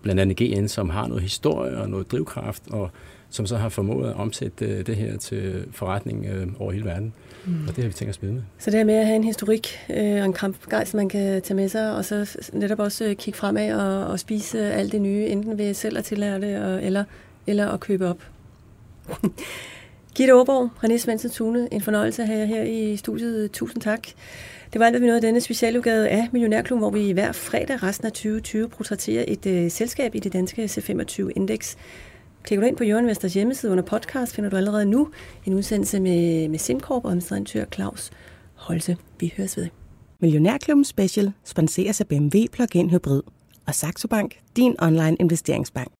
blandt andet GN, som har noget historie og noget drivkraft, og som så har formået at omsætte øh, det her til forretning øh, over hele verden. Mm. Og det har vi tænkt os med. Så det her med at have en historik øh, og en kampgejst, man kan tage med sig, og så netop også øh, kigge fremad og, og spise alt det nye, enten ved selv at tillære det, og, eller, eller at købe op. Gitte Aarborg, René Svendsen Tune, en fornøjelse at have jer her i studiet. Tusind tak. Det var alt, hvad vi nåede denne specialudgave af Millionærklubben, hvor vi hver fredag resten af 2020 portrætterer et øh, selskab i det danske C25-indeks. Klik du ind på Jørgen Vesters hjemmeside under podcast, finder du allerede nu en udsendelse med, med SimCorp og administratør Claus Holse. Vi høres ved. Millionærklubben Special sponseres af BMW Plug-in Hybrid og Saxo Bank, din online investeringsbank.